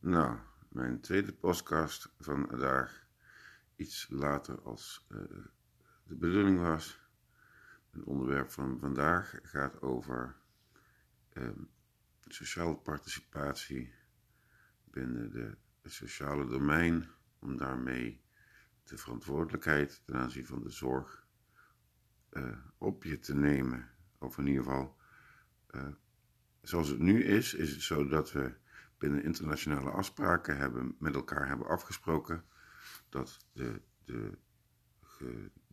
Nou, mijn tweede podcast van vandaag, iets later als uh, de bedoeling was. Het onderwerp van vandaag gaat over uh, sociale participatie binnen de, het sociale domein, om daarmee de verantwoordelijkheid ten aanzien van de zorg uh, op je te nemen. Of in ieder geval, zoals het nu is, is het zo dat we binnen internationale afspraken hebben, met elkaar hebben afgesproken dat de, de,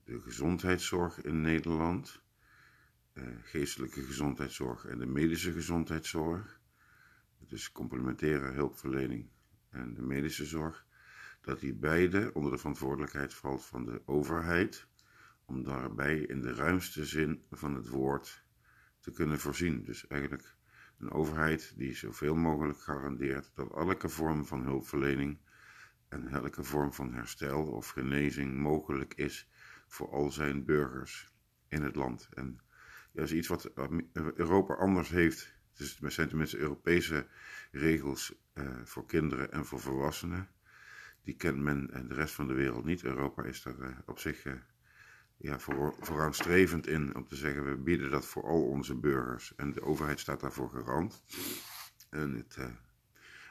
de gezondheidszorg in Nederland, eh, geestelijke gezondheidszorg en de medische gezondheidszorg, dus complementaire hulpverlening en de medische zorg, dat die beide onder de verantwoordelijkheid valt van de overheid, om daarbij in de ruimste zin van het woord te kunnen voorzien. Dus eigenlijk een overheid die zoveel mogelijk garandeert dat elke vorm van hulpverlening en elke vorm van herstel of genezing mogelijk is voor al zijn burgers in het land. En dat is iets wat Europa anders heeft. Dus het zijn tenminste Europese regels uh, voor kinderen en voor volwassenen. Die kent men en de rest van de wereld niet. Europa is daar uh, op zich ja, voor, vooraanstrevend in om te zeggen, we bieden dat voor al onze burgers. En de overheid staat daarvoor garant. En, het,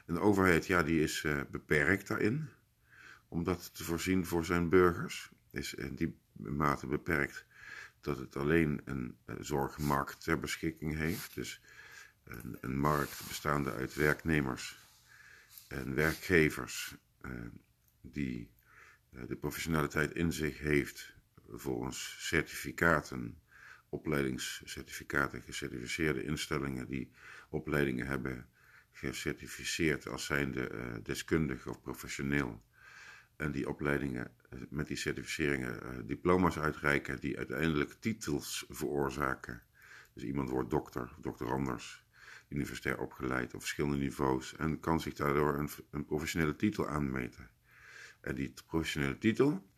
de overheid, ja, die is uh, beperkt daarin. Om dat te voorzien voor zijn burgers. Is in die mate beperkt dat het alleen een uh, zorgmarkt ter beschikking heeft. Dus een, een markt bestaande uit werknemers en werkgevers die de professionaliteit in zich heeft volgens certificaten, opleidingscertificaten, gecertificeerde instellingen die opleidingen hebben gecertificeerd als zijnde uh, deskundig of professioneel. En die opleidingen eh, met die certificeringen uh, diploma's uitreiken die uiteindelijk titels veroorzaken. Dus iemand wordt dokter, doctoranders, universitair opgeleid op verschillende niveaus en kan zich daardoor een, een professionele titel aanmeten. En die professionele titel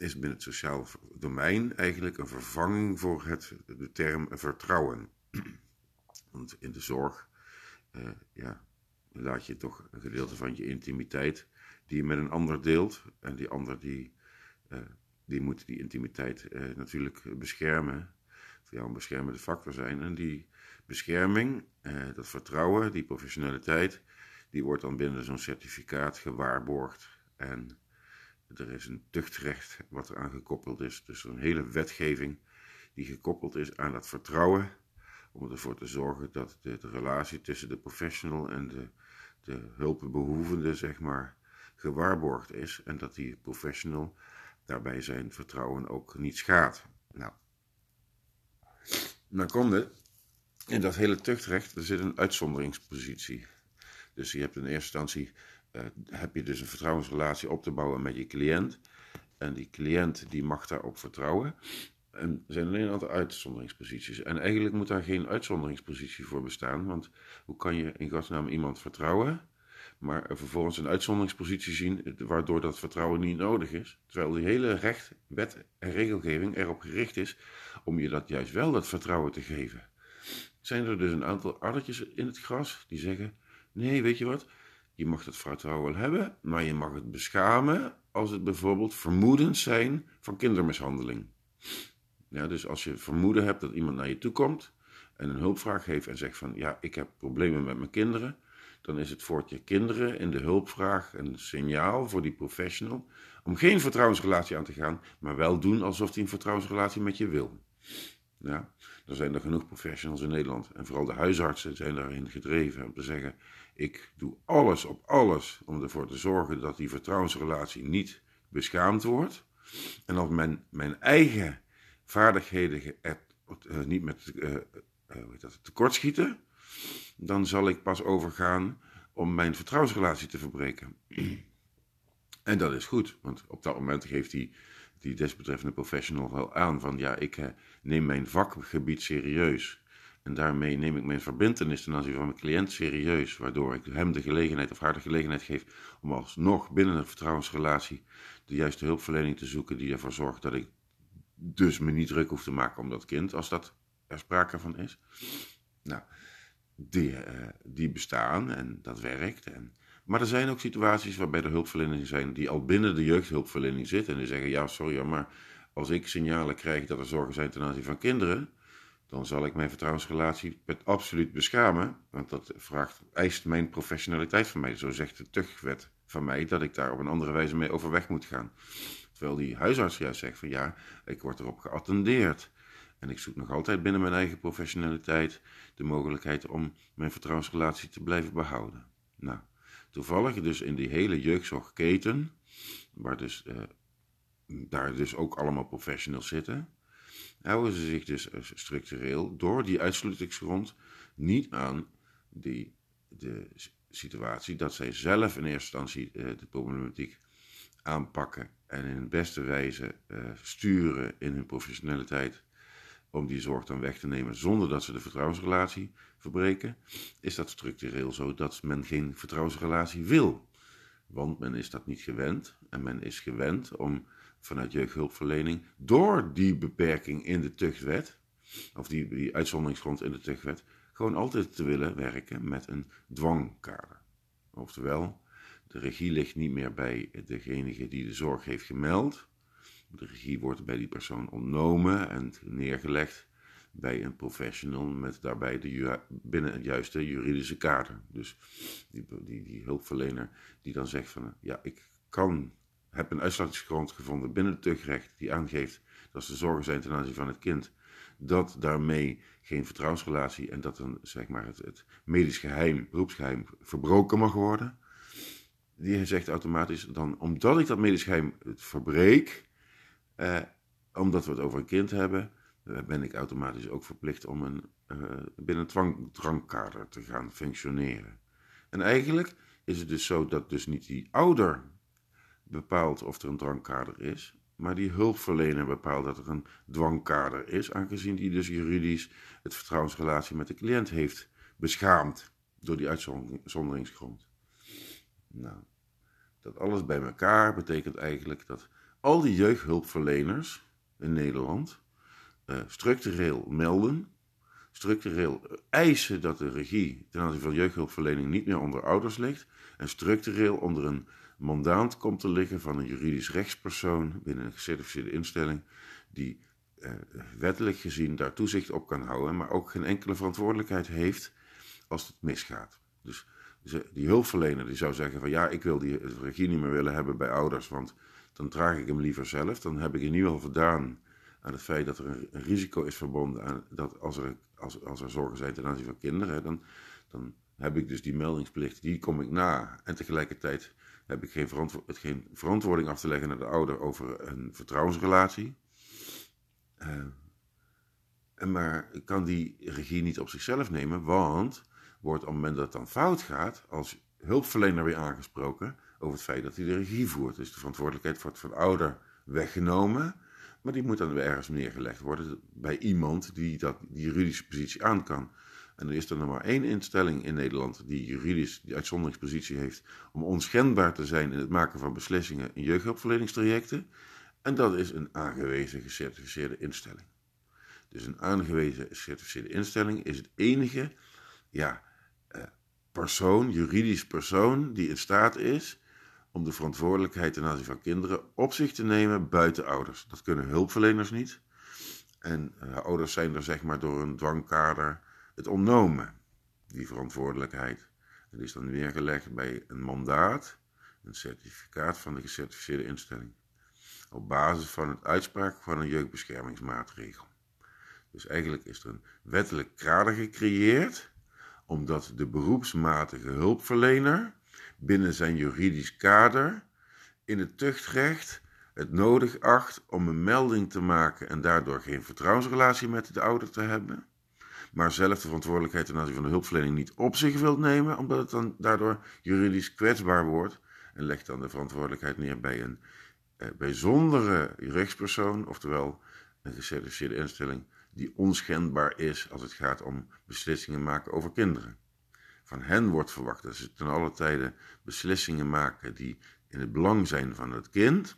is binnen het sociaal domein eigenlijk een vervanging voor het, de term vertrouwen. Want in de zorg uh, ja, laat je toch een gedeelte van je intimiteit die je met een ander deelt. En die ander die, uh, die moet die intimiteit uh, natuurlijk beschermen. Voor jou een beschermende factor zijn. En die bescherming, dat vertrouwen, die professionaliteit, die wordt dan binnen zo'n certificaat gewaarborgd. En er is een tuchtrecht wat eraan gekoppeld is. Dus een hele wetgeving die gekoppeld is aan dat vertrouwen. Om ervoor te zorgen dat de, relatie tussen de professional en de, de hulpbehoevende, zeg maar, gewaarborgd is. En dat die professional daarbij zijn vertrouwen ook niet schaadt. Nou, dan komt het. In dat hele tuchtrecht er zit een uitzonderingspositie. Dus je hebt in eerste instantie heb je dus een vertrouwensrelatie op te bouwen met je cliënt. En die cliënt die mag daarop vertrouwen. En er zijn alleen een aantal uitzonderingsposities. En eigenlijk moet daar geen uitzonderingspositie voor bestaan. Want hoe kan je in godsnaam iemand vertrouwen, maar vervolgens een uitzonderingspositie zien waardoor dat vertrouwen niet nodig is? Terwijl die hele recht, wet en regelgeving erop gericht is om je dat juist wel dat vertrouwen te geven. Zijn er dus een aantal addertjes in het gras die zeggen: nee, weet je wat? Je mag het vertrouwen wel hebben, maar je mag het beschamen als het bijvoorbeeld vermoedens zijn van kindermishandeling. Ja, dus als je vermoeden hebt dat iemand naar je toe komt en een hulpvraag heeft en zegt van ja, ik heb problemen met mijn kinderen, dan is het voor je kinderen in de hulpvraag een signaal voor die professional om geen vertrouwensrelatie aan te gaan, maar wel doen alsof hij een vertrouwensrelatie met je wil. Ja, er zijn er genoeg professionals in Nederland. En vooral de huisartsen zijn daarin gedreven om te zeggen: ik doe alles op alles om ervoor te zorgen dat die vertrouwensrelatie niet beschaamd wordt. En als mijn, mijn eigen vaardigheden uh, niet met uh, uh, dat, tekortschieten, dan zal ik pas overgaan om mijn vertrouwensrelatie te verbreken. en dat is goed, want op dat moment geeft die die desbetreffende professional wel aan van ja, ik eh, neem mijn vakgebied serieus. En daarmee neem ik mijn verbindenis ten aanzien van mijn cliënt serieus, waardoor ik hem de gelegenheid of haar de gelegenheid geef om alsnog binnen een vertrouwensrelatie de juiste hulpverlening te zoeken die ervoor zorgt dat ik dus me niet druk hoef te maken om dat kind, als dat er sprake van is. Nou, die, uh, die bestaan en dat werkt. En Maar er zijn ook situaties waarbij er hulpverleners zijn die al binnen de jeugdhulpverlening zitten en die zeggen: Ja, sorry, maar als ik signalen krijg dat er zorgen zijn ten aanzien van kinderen, dan zal ik mijn vertrouwensrelatie met absoluut beschamen. Want dat vraagt, eist mijn professionaliteit van mij. Zo zegt de tuchtwet van mij dat ik daar op een andere wijze mee overweg moet gaan. Terwijl die huisarts juist zegt van ja, ik word erop geattendeerd. En ik zoek nog altijd binnen mijn eigen professionaliteit de mogelijkheid om mijn vertrouwensrelatie te blijven behouden. Nou, toevallig dus in die hele jeugdzorgketen, waar dus, eh, daar dus ook allemaal professionals zitten, houden ze zich dus eh, structureel door die uitsluitingsgrond niet aan die, de situatie dat zij zelf in eerste instantie eh, de problematiek aanpakken en in de beste wijze uh, sturen in hun professionaliteit om die zorg dan weg te nemen zonder dat ze de vertrouwensrelatie verbreken, is dat structureel zo dat men geen vertrouwensrelatie wil. Want men is dat niet gewend en men is gewend om vanuit jeugdhulpverlening door die beperking in de tuchtwet, of die, uitzonderingsgrond in de tuchtwet, gewoon altijd te willen werken met een dwangkader. Oftewel, de regie ligt niet meer bij degene die de zorg heeft gemeld. De regie wordt bij die persoon ontnomen en neergelegd bij een professional met daarbij de, binnen het juiste juridische kader. Dus die, die, die hulpverlener die dan zegt van ja, ik kan, heb een uitsluitingsgrond gevonden binnen het tuchtrecht die aangeeft dat ze zorgen zijn ten aanzien van het kind, dat daarmee geen vertrouwensrelatie en dat dan zeg maar het, medisch geheim, beroepsgeheim verbroken mag worden die zegt automatisch dan, omdat ik dat medisch geheim verbreek, eh, omdat we het over een kind hebben, eh, ben ik automatisch ook verplicht om een, eh, binnen een te gaan functioneren. En eigenlijk is het dus zo dat dus niet die ouder bepaalt of er een drangkader is, maar die hulpverlener bepaalt dat er een dwangkader is, aangezien die dus juridisch het vertrouwensrelatie met de cliënt heeft beschaamd door die uitzonderingsgrond. Nou, dat alles bij elkaar betekent eigenlijk dat al die jeugdhulpverleners in Nederland uh, structureel melden, structureel eisen dat de regie ten aanzien van jeugdhulpverlening niet meer onder ouders ligt en structureel onder een mandaat komt te liggen van een juridisch rechtspersoon binnen een gecertificeerde instelling die uh, wettelijk gezien daar toezicht op kan houden, maar ook geen enkele verantwoordelijkheid heeft als het misgaat. Dus die hulpverlener die zou zeggen van ja, ik wil die regie niet meer willen hebben bij ouders, want dan draag ik hem liever zelf. Dan heb ik in ieder geval voldaan aan het feit dat er een, risico is verbonden aan dat als er, als, als er zorgen zijn ten aanzien van kinderen, dan, dan heb ik dus die meldingsplicht, die kom ik na. En tegelijkertijd heb ik geen, verantwo geen verantwoording af te leggen naar de ouder over een vertrouwensrelatie. Uh, maar ik kan die regie niet op zichzelf nemen, want wordt op het moment dat het dan fout gaat, als hulpverlener weer aangesproken over het feit dat hij de regie voert. Dus de verantwoordelijkheid wordt van ouder weggenomen, maar die moet dan weer ergens neergelegd worden bij iemand die dat, die juridische positie aan kan. En er is er nog maar één instelling in Nederland die juridisch die uitzonderingspositie heeft om onschendbaar te zijn in het maken van beslissingen in jeugdhulpverleningstrajecten. En dat is een aangewezen gecertificeerde instelling. Dus een aangewezen gecertificeerde instelling is het enige ja, eh, persoon, juridisch persoon, die in staat is om de verantwoordelijkheid ten aanzien van kinderen op zich te nemen buiten ouders. Dat kunnen hulpverleners niet. En uh, ouders zijn er zeg maar door een dwangkader het ontnomen, die verantwoordelijkheid. Die is dan neergelegd bij een mandaat, een certificaat van de gecertificeerde instelling. Op basis van het uitspraak van een jeugdbeschermingsmaatregel. Dus eigenlijk is er een wettelijk kader gecreëerd omdat de beroepsmatige hulpverlener binnen zijn juridisch kader in het tuchtrecht het nodig acht om een melding te maken en daardoor geen vertrouwensrelatie met de ouder te hebben, maar zelf de verantwoordelijkheid ten aanzien van de hulpverlening niet op zich wilt nemen, omdat het dan daardoor juridisch kwetsbaar wordt en legt dan de verantwoordelijkheid neer bij een eh, bijzondere rechtspersoon, oftewel een gecertificeerde instelling die onschendbaar is als het gaat om beslissingen maken over kinderen. Van hen wordt verwacht dat ze ten alle tijde beslissingen maken die in het belang zijn van het kind.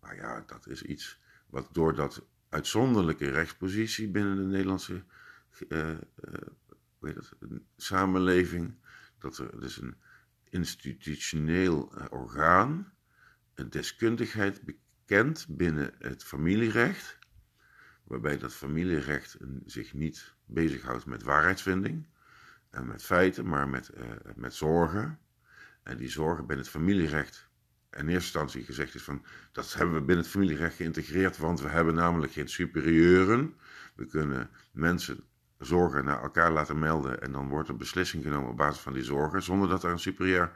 Maar ja, dat is iets wat door dat uitzonderlijke rechtspositie binnen de Nederlandse uh, uh, het, samenleving, dat er dus een institutioneel eh, orgaan, een deskundigheid bekend binnen het familierecht, waarbij dat familierecht zich niet bezighoudt met waarheidsvinding en met feiten, maar met, met zorgen. En die zorgen binnen het familierecht in eerste instantie gezegd is van dat hebben we binnen het familierecht geïntegreerd, want we hebben namelijk geen superieuren. We kunnen mensen zorgen naar elkaar laten melden en dan wordt er beslissing genomen op basis van die zorgen, zonder dat er een superieur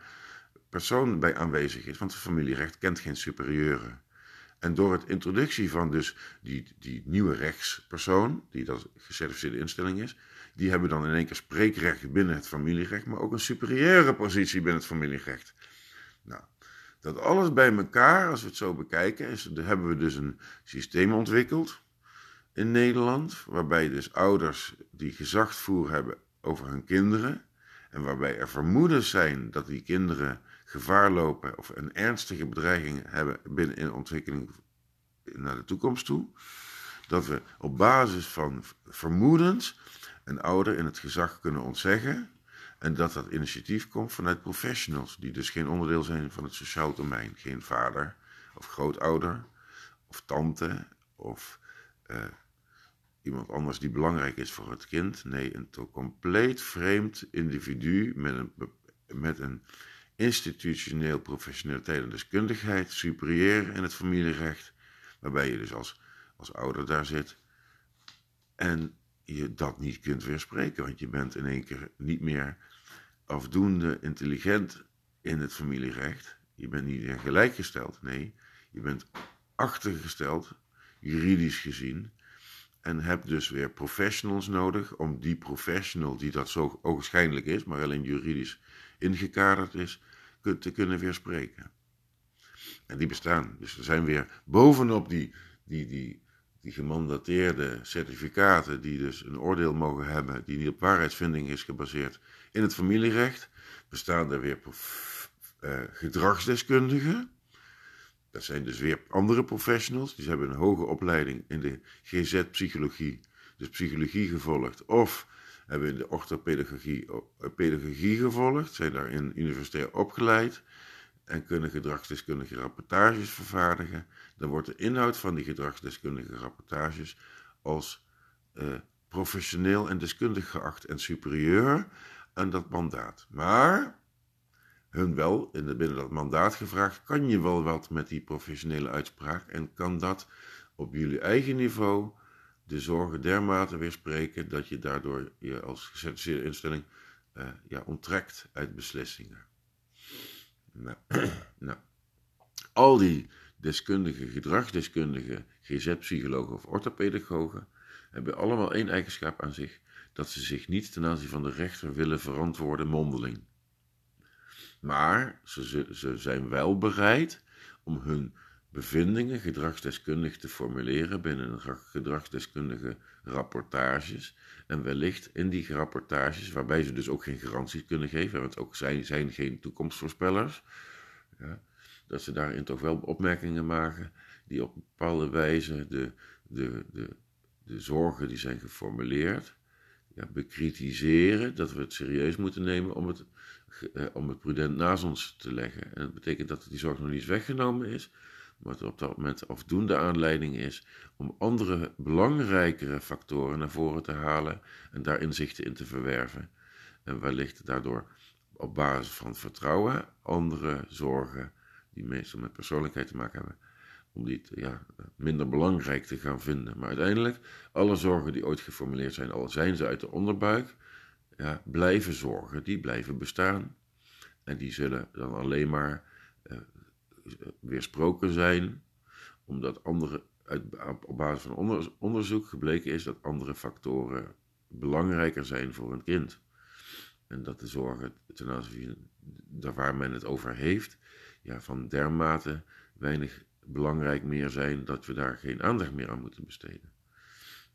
persoon bij aanwezig is, want het familierecht kent geen superieuren. En door het introductie van dus die, die nieuwe rechtspersoon, die dat gecertificeerde instelling is, die hebben dan in één keer spreekrecht binnen het familierecht, maar ook een superieure positie binnen het familierecht. Nou, dat alles bij elkaar, als we het zo bekijken, is, hebben we dus een systeem ontwikkeld in Nederland, waarbij dus ouders die gezagvoer hebben over hun kinderen, en waarbij er vermoedens zijn dat die kinderen gevaar lopen of een ernstige bedreiging hebben binnen in ontwikkeling naar de toekomst toe, dat we op basis van vermoedens een ouder in het gezag kunnen ontzeggen en dat dat initiatief komt vanuit professionals, die dus geen onderdeel zijn van het sociaal domein. Geen vader of grootouder of tante of uh, iemand anders die belangrijk is voor het kind. Nee, een compleet vreemd individu met een, met een institutioneel professionaliteit en deskundigheid, superieur in het familierecht, waarbij je dus als, als ouder daar zit en je dat niet kunt weerspreken, want je bent in één keer niet meer afdoende intelligent in het familierecht. Je bent niet gelijkgesteld, nee, je bent achtergesteld, juridisch gezien, en hebt dus weer professionals nodig om die professional, die dat zo ogenschijnlijk is, maar alleen juridisch ingekaderd is, te kunnen weerspreken. En die bestaan. Dus er zijn weer bovenop die, die, die, die gemandateerde certificaten, die dus een oordeel mogen hebben, die niet op waarheidsvinding is gebaseerd in het familierecht, bestaan er weer uh, gedragsdeskundigen. Dat zijn dus weer andere professionals. Die hebben een hoge opleiding in de GZ-psychologie, dus psychologie gevolgd. Of hebben in de orthopedagogie eh, pedagogie gevolgd, zijn daarin universitair opgeleid en kunnen gedragsdeskundige rapportages vervaardigen. Dan wordt de inhoud van die gedragsdeskundige rapportages als uh, professioneel en deskundig geacht en superieur aan dat mandaat. Maar hun wel in de, binnen dat mandaat gevraagd: kan je wel wat met die professionele uitspraak en kan dat op jullie eigen niveau de zorgen dermate weerspreken dat je daardoor je als gecertificeerde instelling uh, ja, onttrekt uit beslissingen. Nou, nou, al die deskundigen, gedragsdeskundigen, GZ-psychologen of orthopedagogen hebben allemaal één eigenschap aan zich: dat ze zich niet ten aanzien van de rechter willen verantwoorden mondeling. Maar ze, ze zijn wel bereid om hun bevindingen gedragsdeskundig te formuleren binnen gedragsdeskundige rapportages. En wellicht in die rapportages, waarbij ze dus ook geen garanties kunnen geven, want ook zij zijn geen toekomstvoorspellers, ja, dat ze daarin toch wel opmerkingen maken die op bepaalde wijze de, de, de, de zorgen die zijn geformuleerd, ja, bekritiseren, dat we het serieus moeten nemen om het, om het prudent naast ons te leggen. En dat betekent dat die zorg nog niet weggenomen is, maar het op dat moment afdoende aanleiding is om andere belangrijkere factoren naar voren te halen en daar inzichten in te verwerven. En wellicht daardoor op basis van vertrouwen andere zorgen, die meestal met persoonlijkheid te maken hebben, om die ja, minder belangrijk te gaan vinden. Maar uiteindelijk, alle zorgen die ooit geformuleerd zijn, al zijn ze uit de onderbuik, ja, blijven zorgen, die blijven bestaan. En die zullen dan alleen maar eh, weersproken zijn, omdat andere, uit, op basis van onderzoek gebleken is dat andere factoren belangrijker zijn voor een kind. En dat de zorgen ten aanzien waar men het over heeft, ja, van dermate weinig belangrijk meer zijn dat we daar geen aandacht meer aan moeten besteden.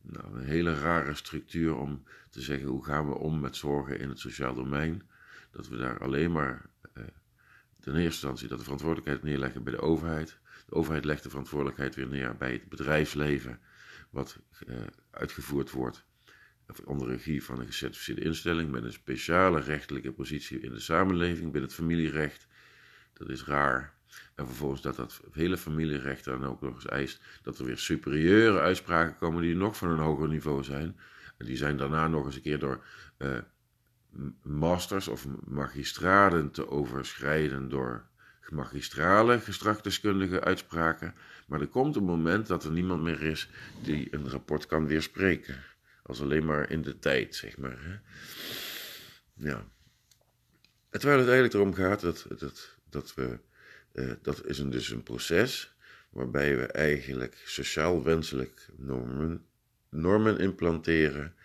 Nou, een hele rare structuur om te zeggen hoe gaan we om met zorgen in het sociaal domein. Dat we daar alleen maar eh, ten eerste instantie dat de verantwoordelijkheid neerleggen bij de overheid. De overheid legt de verantwoordelijkheid weer neer bij het bedrijfsleven, wat uh, uitgevoerd wordt onder regie van een gecertificeerde instelling met een speciale rechtelijke positie in de samenleving binnen het familierecht. Dat is raar. En vervolgens dat dat hele familierecht dan ook nog eens eist dat er weer superieure uitspraken komen die nog van een hoger niveau zijn. En die zijn daarna nog eens een keer door uh, masters of magistraden te overschrijden door magistrale gestrafdeskundige uitspraken. Maar er komt een moment dat er niemand meer is die een rapport kan weerspreken. Als alleen maar in de tijd, zeg maar. Hè? Ja. terwijl het eigenlijk erom gaat dat, dat, dat we. Uh, dat is een, dus een proces waarbij we eigenlijk sociaal wenselijk normen, normen implanteren.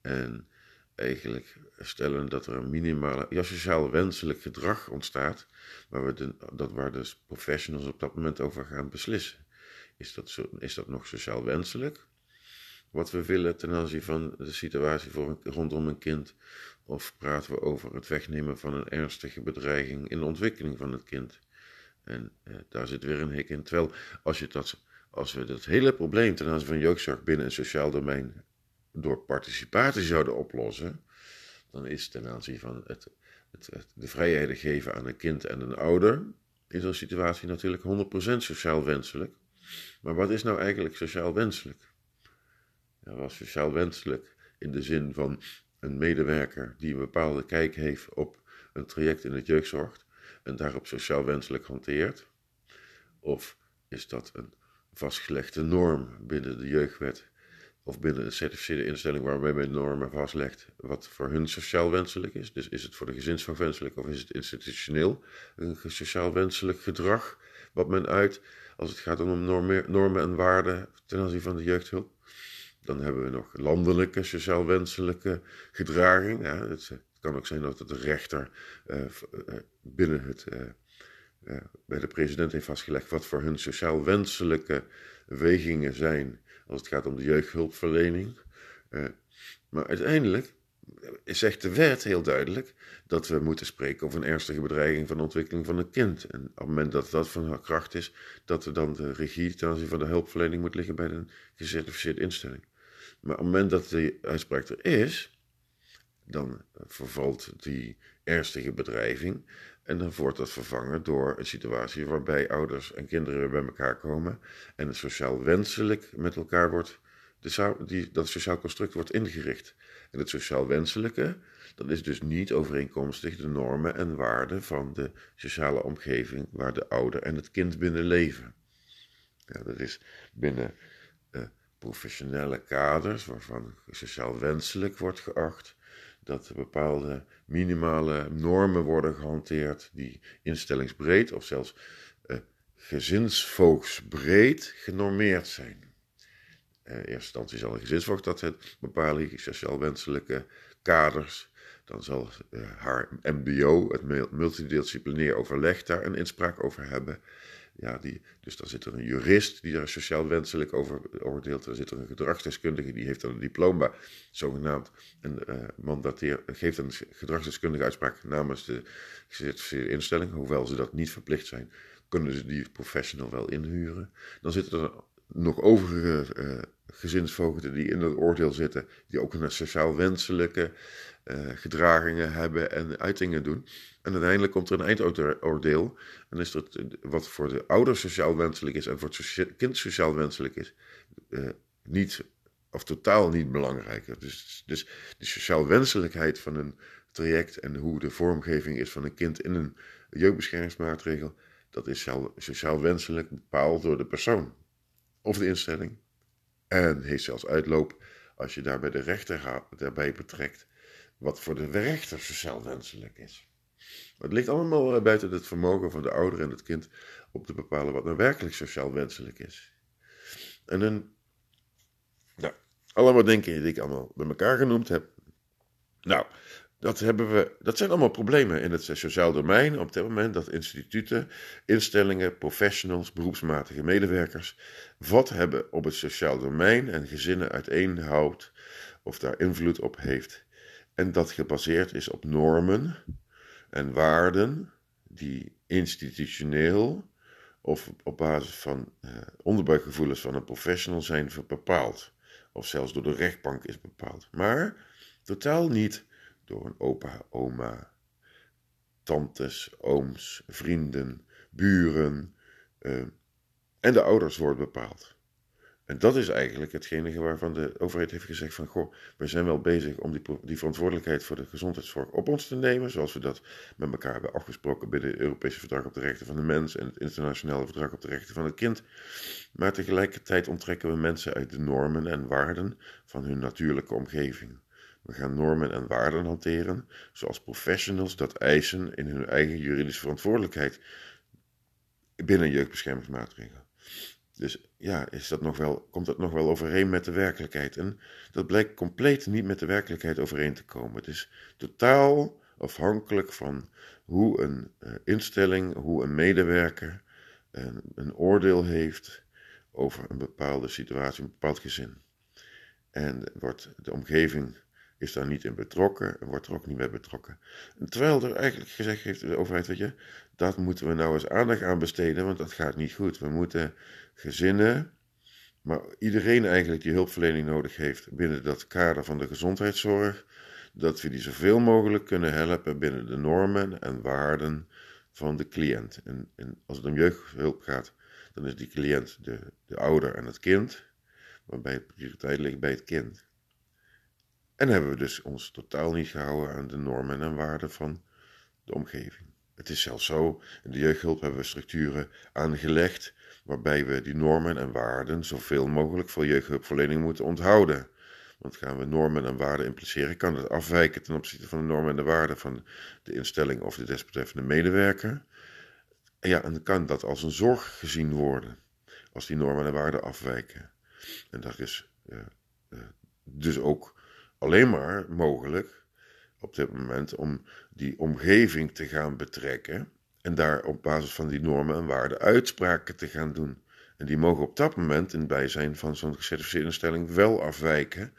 En eigenlijk stellen dat er een minimale, ja, sociaal wenselijk gedrag ontstaat, waar, we de, dat waar dus professionals op dat moment over gaan beslissen. Is dat, is dat nog sociaal wenselijk? Wat we willen ten aanzien van de situatie rondom een kind? Of praten we over het wegnemen van een ernstige bedreiging in de ontwikkeling van het kind? En eh, daar zit weer een hik in. Terwijl als, je dat, als we dat hele probleem ten aanzien van jeugdzorg binnen een sociaal domein door participatie zouden oplossen, dan is ten aanzien van het, het, de vrijheden geven aan een kind en een ouder in zo'n situatie natuurlijk 100% sociaal wenselijk. Maar wat is nou eigenlijk sociaal wenselijk? Ja, was sociaal wenselijk in de zin van een medewerker die een bepaalde kijk heeft op een traject in het jeugdzorg en daarop sociaal wenselijk hanteert? Of is dat een vastgelegde norm binnen de jeugdwet of binnen een certificeerde instelling waarmee men normen vastlegt wat voor hun sociaal wenselijk is. Dus is het voor de gezinsvrouw wenselijk of is het institutioneel een sociaal wenselijk gedrag wat men uit als het gaat om normen, en waarden ten aanzien van de jeugdhulp. Dan hebben we nog landelijke sociaal wenselijke gedraging. Ja, kan ook zijn dat het de rechter uh, binnen het, bij de president heeft vastgelegd wat voor hun sociaal wenselijke wegingen zijn als het gaat om de jeugdhulpverlening. Maar uiteindelijk zegt de wet heel duidelijk dat we moeten spreken over een ernstige bedreiging van de ontwikkeling van een kind. En op het moment dat dat van kracht is, dat er dan de regie ten aanzien van de hulpverlening moet liggen bij een gecertificeerde instelling. Maar op het moment dat die uitspraak er is, dan vervalt die ernstige bedreiging en dan wordt dat vervangen door een situatie waarbij ouders en kinderen weer bij elkaar komen en het sociaal wenselijk met elkaar wordt, de, die, dat sociaal construct wordt ingericht. En het sociaal wenselijke, dat is dus niet overeenkomstig de normen en waarden van de sociale omgeving waar de ouder en het kind binnen leven. Ja, dat is binnen uh, professionele kaders waarvan sociaal wenselijk wordt geacht dat bepaalde minimale normen worden gehanteerd die instellingsbreed of zelfs uh, gezinsvoogdsbreed genormeerd zijn. Uh, eerste instantie zal een gezinsvoogd dat het bepalen, sociaal wenselijke kaders. Dan zal uh, haar MBO, het multidisciplinair overleg, daar een inspraak over hebben. Ja, die, dus dan zit er een jurist die daar sociaal wenselijk over oordeelt. Dan zit er een gedragsdeskundige die heeft dan een diploma, zogenaamd, en uh, mandateer, geeft een gedragsdeskundige uitspraak namens de gecertificeerde instelling. Hoewel ze dat niet verplicht zijn, kunnen ze die professional wel inhuren. Dan zitten er nog overige uh, die in dat oordeel zitten, die ook een sociaal wenselijke uh, gedragingen hebben en uitingen doen. En uiteindelijk komt er een eindoordeel. En is dat wat voor de ouder sociaal wenselijk is en voor het kind sociaal wenselijk is, uh, niet of totaal niet belangrijk. Dus, dus de sociaal wenselijkheid van een traject en hoe de vormgeving is van een kind in een jeugdbeschermingsmaatregel, dat is sociaal wenselijk bepaald door de persoon of de instelling. En heeft zelfs uitloop als je daarbij de rechter daarbij betrekt wat voor de rechter sociaal wenselijk is. Het ligt allemaal buiten het vermogen van de ouder en het kind om te bepalen wat nou werkelijk sociaal wenselijk is. En dan, nou, allemaal dingen die ik allemaal bij elkaar genoemd heb. Nou, dat, hebben we, dat zijn allemaal problemen in het sociaal domein op dit moment dat instituten, instellingen, professionals, beroepsmatige medewerkers wat hebben op het sociaal domein en gezinnen uiteenhoudt of daar invloed op heeft. En dat gebaseerd is op normen en waarden die institutioneel of op basis van uh, onderbuikgevoelens van een professional zijn bepaald. of zelfs door de rechtbank is bepaald. Maar totaal niet door een opa, oma, tantes, ooms, vrienden, buren uh, en de ouders wordt bepaald. En dat is eigenlijk hetgene waarvan de overheid heeft gezegd van, goh, we zijn wel bezig om die, verantwoordelijkheid voor de gezondheidszorg op ons te nemen, zoals we dat met elkaar hebben afgesproken binnen het Europese Verdrag op de Rechten van de Mens en het Internationale Verdrag op de Rechten van het Kind. Maar tegelijkertijd onttrekken we mensen uit de normen en waarden van hun natuurlijke omgeving. We gaan normen en waarden hanteren, zoals professionals dat eisen in hun eigen juridische verantwoordelijkheid binnen jeugdbeschermingsmaatregelen. Dus ja, is dat nog wel, komt dat nog wel overeen met de werkelijkheid? En dat blijkt compleet niet met de werkelijkheid overeen te komen. Het is totaal afhankelijk van hoe een uh, instelling, hoe een medewerker een, een oordeel heeft over een bepaalde situatie, een bepaald gezin. En wordt de omgeving is daar niet in betrokken en wordt er ook niet bij betrokken. terwijl er eigenlijk gezegd heeft de overheid, weet je, dat moeten we nou eens aandacht aan besteden, want dat gaat niet goed. We moeten gezinnen, maar iedereen eigenlijk die hulpverlening nodig heeft binnen dat kader van de gezondheidszorg, dat we die zoveel mogelijk kunnen helpen binnen de normen en waarden van de cliënt. En, en als het om jeugdhulp gaat, dan is die cliënt de, de ouder en het kind, waarbij het prioriteit ligt bij het kind. En hebben we dus ons totaal niet gehouden aan de normen en waarden van de omgeving. Het is zelfs zo, in de jeugdhulp hebben we structuren aangelegd waarbij we die normen en waarden zoveel mogelijk voor jeugdhulpverlening moeten onthouden. Want gaan we normen en waarden impliceren, kan het afwijken ten opzichte van de normen en de waarden van de instelling of de desbetreffende medewerker. En ja, en kan dat als een zorg gezien worden, als die normen en waarden afwijken. En dat is uh, uh, dus ook alleen maar mogelijk op dit moment om die omgeving te gaan betrekken en daar op basis van die normen en waarden uitspraken te gaan doen. En die mogen op dat moment in het bijzijn van zo'n gecertificeerde instelling wel afwijken.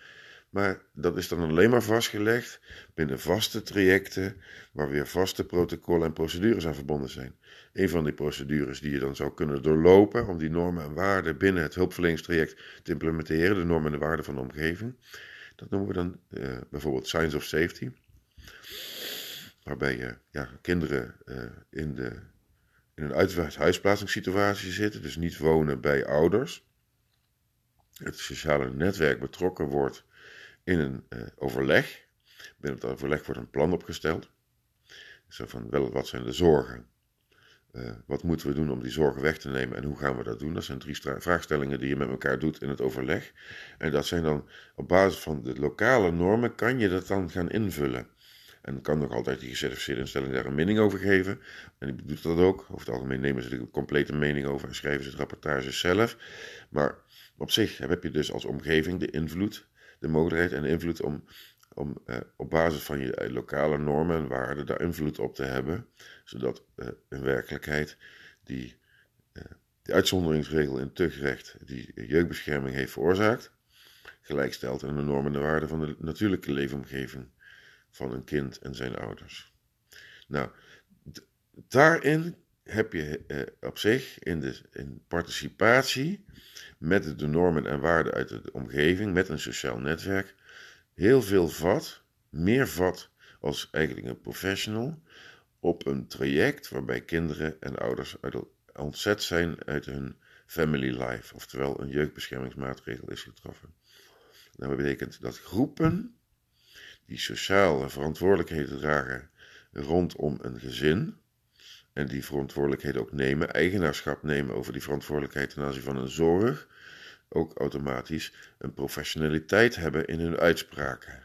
Maar dat is dan alleen maar vastgelegd binnen vaste trajecten, waar weer vaste protocollen en procedures aan verbonden zijn. Een van die procedures die je dan zou kunnen doorlopen om die normen en waarden binnen het hulpverleningstraject te implementeren, de normen en waarden van de omgeving, dat noemen we dan uh, bijvoorbeeld Science of Safety. Waarbij je ja, kinderen uh, in, de, in een huisplaatsingssituatie zitten, dus niet wonen bij ouders. Het sociale netwerk betrokken wordt in een uh, overleg. Binnen het overleg wordt een plan opgesteld. Zo van wel, wat zijn de zorgen? Uh, wat moeten we doen om die zorgen weg te nemen en hoe gaan we dat doen? Dat zijn drie vraagstellingen die je met elkaar doet in het overleg. En dat zijn dan op basis van de lokale normen, kan je dat dan gaan invullen. En kan nog altijd die gecertificeerde instelling daar een mening over geven. En die doet dat ook. Over het algemeen nemen ze de complete mening over en schrijven ze het rapportage zelf. Maar op zich heb je dus als omgeving de invloed, de mogelijkheid en de invloed om, om eh, op basis van je eh, lokale normen en waarden daar invloed op te hebben. Zodat eh, werkelijkheid die, eh, die uitzonderingsregel in tuchtrecht die jeugdbescherming heeft veroorzaakt, gelijkstelt aan de normen en waarden van de natuurlijke leefomgeving van een kind en zijn ouders. Nou, daarin heb je eh, op zich in, de, in participatie met de normen en waarden uit de omgeving, met een sociaal netwerk, heel veel vat, meer vat als eigenlijk een professional, op een traject waarbij kinderen en ouders ontzet zijn uit hun family life, oftewel een jeugdbeschermingsmaatregel is getroffen. Dat betekent dat groepen die sociale verantwoordelijkheden dragen rondom een gezin. En die verantwoordelijkheden ook nemen, eigenaarschap nemen over die verantwoordelijkheid ten aanzien van een zorg. Ook automatisch een professionaliteit hebben in hun uitspraken.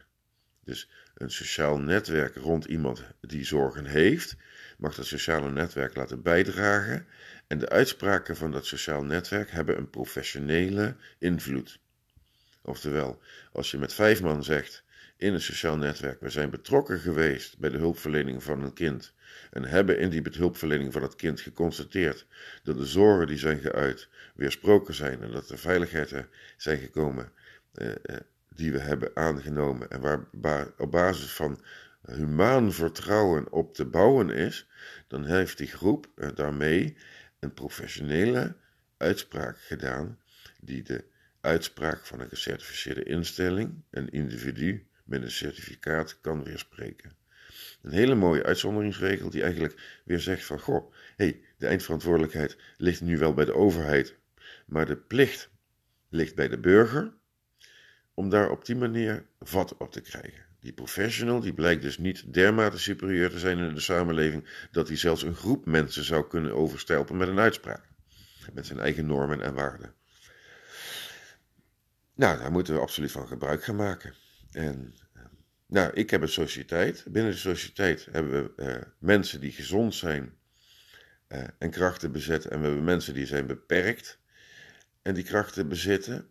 Dus een sociaal netwerk rond iemand die zorgen heeft, mag dat sociale netwerk laten bijdragen. En de uitspraken van dat sociaal netwerk hebben een professionele invloed. Oftewel, als je met vijf man zegt: in een sociaal netwerk. We zijn betrokken geweest bij de hulpverlening van een kind en hebben in die hulpverlening van het kind geconstateerd dat de zorgen die zijn geuit weersproken zijn en dat er veiligheden zijn gekomen eh, eh, die we hebben aangenomen en waar op basis van humaan vertrouwen op te bouwen is, dan heeft die groep daarmee een professionele uitspraak gedaan die de uitspraak van een gecertificeerde instelling een individu met een certificaat kan weerspreken. Een hele mooie uitzonderingsregel die eigenlijk weer zegt van goh, hey, de eindverantwoordelijkheid ligt nu wel bij de overheid, maar de plicht ligt bij de burger om daar op die manier vat op te krijgen. Die professional die blijkt dus niet dermate superieur te zijn in de samenleving dat hij zelfs een groep mensen zou kunnen overstelpen met een uitspraak. Met zijn eigen normen en waarden. Nou, daar moeten we absoluut van gebruik gaan maken. En eh, nou, ik heb een sociëteit. Binnen de sociëteit hebben we uh, mensen die gezond zijn uh, en krachten bezetten. En we hebben mensen die zijn beperkt en die krachten bezitten.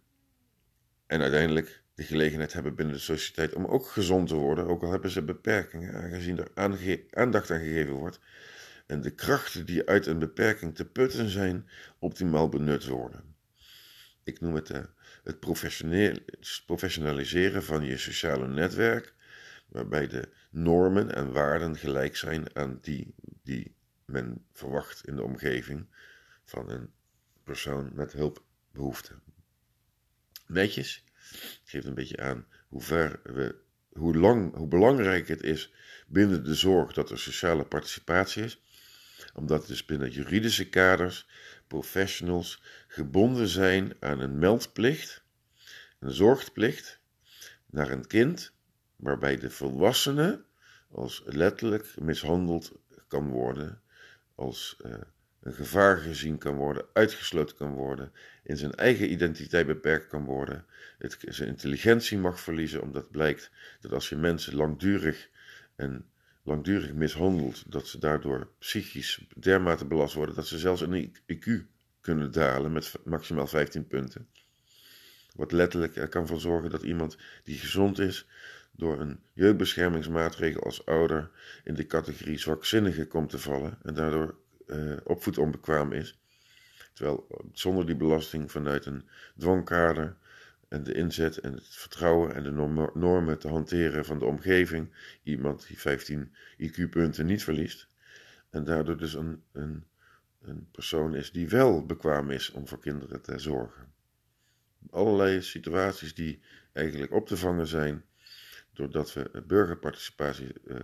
En uiteindelijk de gelegenheid hebben binnen de sociëteit om ook gezond te worden, ook al hebben ze beperkingen, aangezien er aandacht aan gegeven wordt. En de krachten die uit een beperking te putten zijn, optimaal benut worden. Ik noem het uh, het professionaliseren van je sociale netwerk, waarbij de normen en waarden gelijk zijn aan die die men verwacht in de omgeving van een persoon met hulpbehoeften. Netjes, geeft een beetje aan hoe ver we, hoe lang, hoe belangrijk het is binnen de zorg dat er sociale participatie is, omdat dus binnen juridische kaders professionals gebonden zijn aan een meldplicht, een zorgplicht naar een kind, waarbij de volwassene als letterlijk mishandeld kan worden, als uh, een gevaar gezien kan worden, uitgesloten kan worden, in zijn eigen identiteit beperkt kan worden, het, zijn intelligentie mag verliezen, omdat blijkt dat als je mensen langdurig en langdurig mishandelt, dat ze daardoor psychisch dermate belast worden dat ze zelfs een IQ kunnen dalen met maximaal 15 punten. Wat letterlijk er kan voor zorgen dat iemand die gezond is, door een jeugdbeschermingsmaatregel als ouder in de categorie zwakzinnige komt te vallen en daardoor uh, opvoedonbekwaam is. Terwijl zonder die belasting vanuit een dwangkader en de inzet en het vertrouwen en de normen te hanteren van de omgeving iemand die 15 IQ-punten niet verliest. En daardoor dus een, een, een persoon is die wel bekwaam is om voor kinderen te zorgen. Allerlei situaties die eigenlijk op te vangen zijn doordat we burgerparticipatie uh,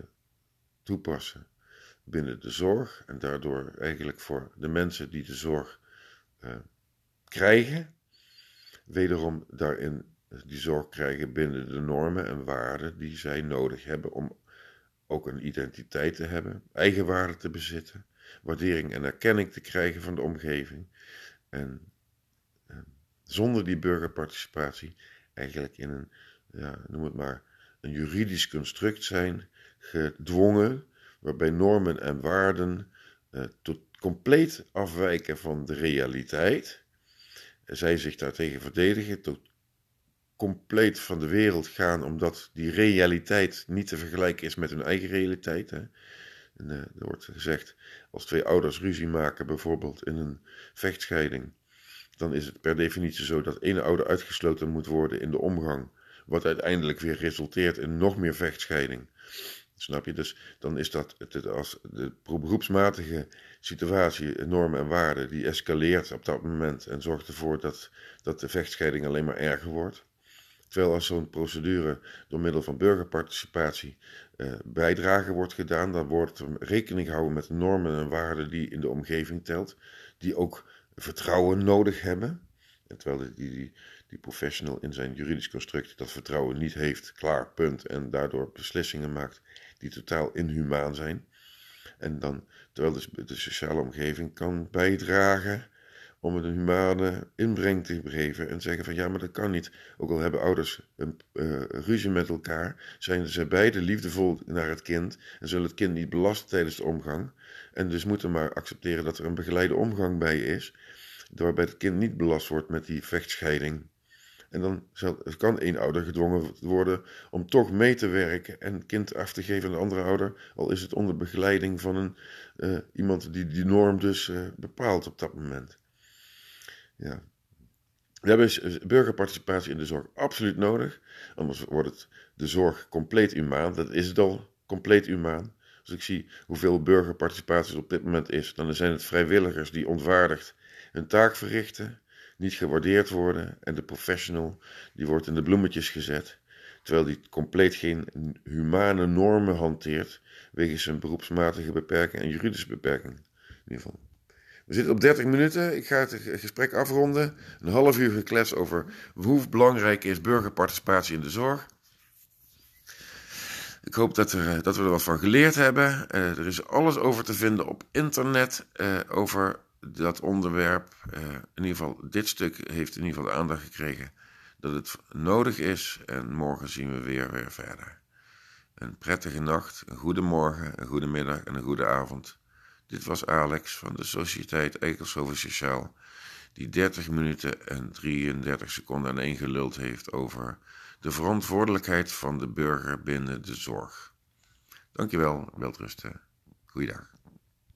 toepassen binnen de zorg en daardoor eigenlijk voor de mensen die de zorg uh, krijgen, wederom daarin die zorg krijgen binnen de normen en waarden die zij nodig hebben om ook een identiteit te hebben, eigenwaarde te bezitten, waardering en erkenning te krijgen van de omgeving. En uh, zonder die burgerparticipatie eigenlijk in een, ja, noem het maar, een juridisch construct zijn gedwongen waarbij normen en waarden uh, tot compleet afwijken van de realiteit. Zij zich daartegen verdedigen, tot compleet van de wereld gaan, omdat die realiteit niet te vergelijken is met hun eigen realiteit. Hè. En, uh, er wordt gezegd, als twee ouders ruzie maken, bijvoorbeeld in een vechtscheiding, dan is het per definitie zo dat één ouder uitgesloten moet worden in de omgang, wat uiteindelijk weer resulteert in nog meer vechtscheiding. Snap je? Dus dan is dat het, als de beroepsmatige situatie, normen en waarden, die escaleert op dat moment en zorgt ervoor dat, dat de vechtscheiding alleen maar erger wordt. Terwijl als zo'n procedure door middel van burgerparticipatie eh, bijdrage wordt gedaan, dan wordt er rekening gehouden met normen en waarden die in de omgeving telt, die ook vertrouwen nodig hebben. En terwijl die, die, die professional in zijn juridisch construct dat vertrouwen niet heeft, klaar, punt, en daardoor beslissingen maakt die totaal inhumaan zijn. En dan, terwijl de, de sociale omgeving kan bijdragen om een humane inbreng te geven en zeggen van ja, maar dat kan niet. Ook al hebben ouders een uh, ruzie met elkaar, zijn ze beide liefdevol naar het kind en zullen het kind niet belasten tijdens de omgang. En dus moeten maar accepteren dat er een begeleide omgang bij is, waarbij het kind niet belast wordt met die vechtscheiding. En dan kan één ouder gedwongen worden om toch mee te werken en het kind af te geven aan de andere ouder, al is het onder begeleiding van een, uh, iemand die die norm dus uh, bepaalt op dat moment. Ja. We hebben burgerparticipatie in de zorg absoluut nodig, anders wordt het de zorg compleet humaan. Dat is het al, compleet humaan. Als ik zie hoeveel burgerparticipatie op dit moment is, dan zijn het vrijwilligers die ontwaardigd hun taak verrichten niet gewaardeerd worden en de professional die wordt in de bloemetjes gezet, terwijl die compleet geen humane normen hanteert wegens zijn beroepsmatige beperking en juridische beperking. In ieder geval. We zitten op 30 minuten. Ik ga het gesprek afronden. Een half uur geklets over hoe belangrijk is burgerparticipatie in de zorg. Ik hoop dat, er, dat we er wat van geleerd hebben. Uh, er is alles over te vinden op internet uh, over dat onderwerp. In ieder geval, dit stuk heeft in ieder geval de aandacht gekregen dat het nodig is. En morgen zien we weer, weer verder. Een prettige nacht, een goede morgen, een goede middag en een goede avond. Dit was Alex van de Sociëteit Eikelshoven Sociaal, die 30 minuten en 33 seconden aan één geluld heeft over de verantwoordelijkheid van de burger binnen de zorg. Dankjewel, welterusten. Goeiedag.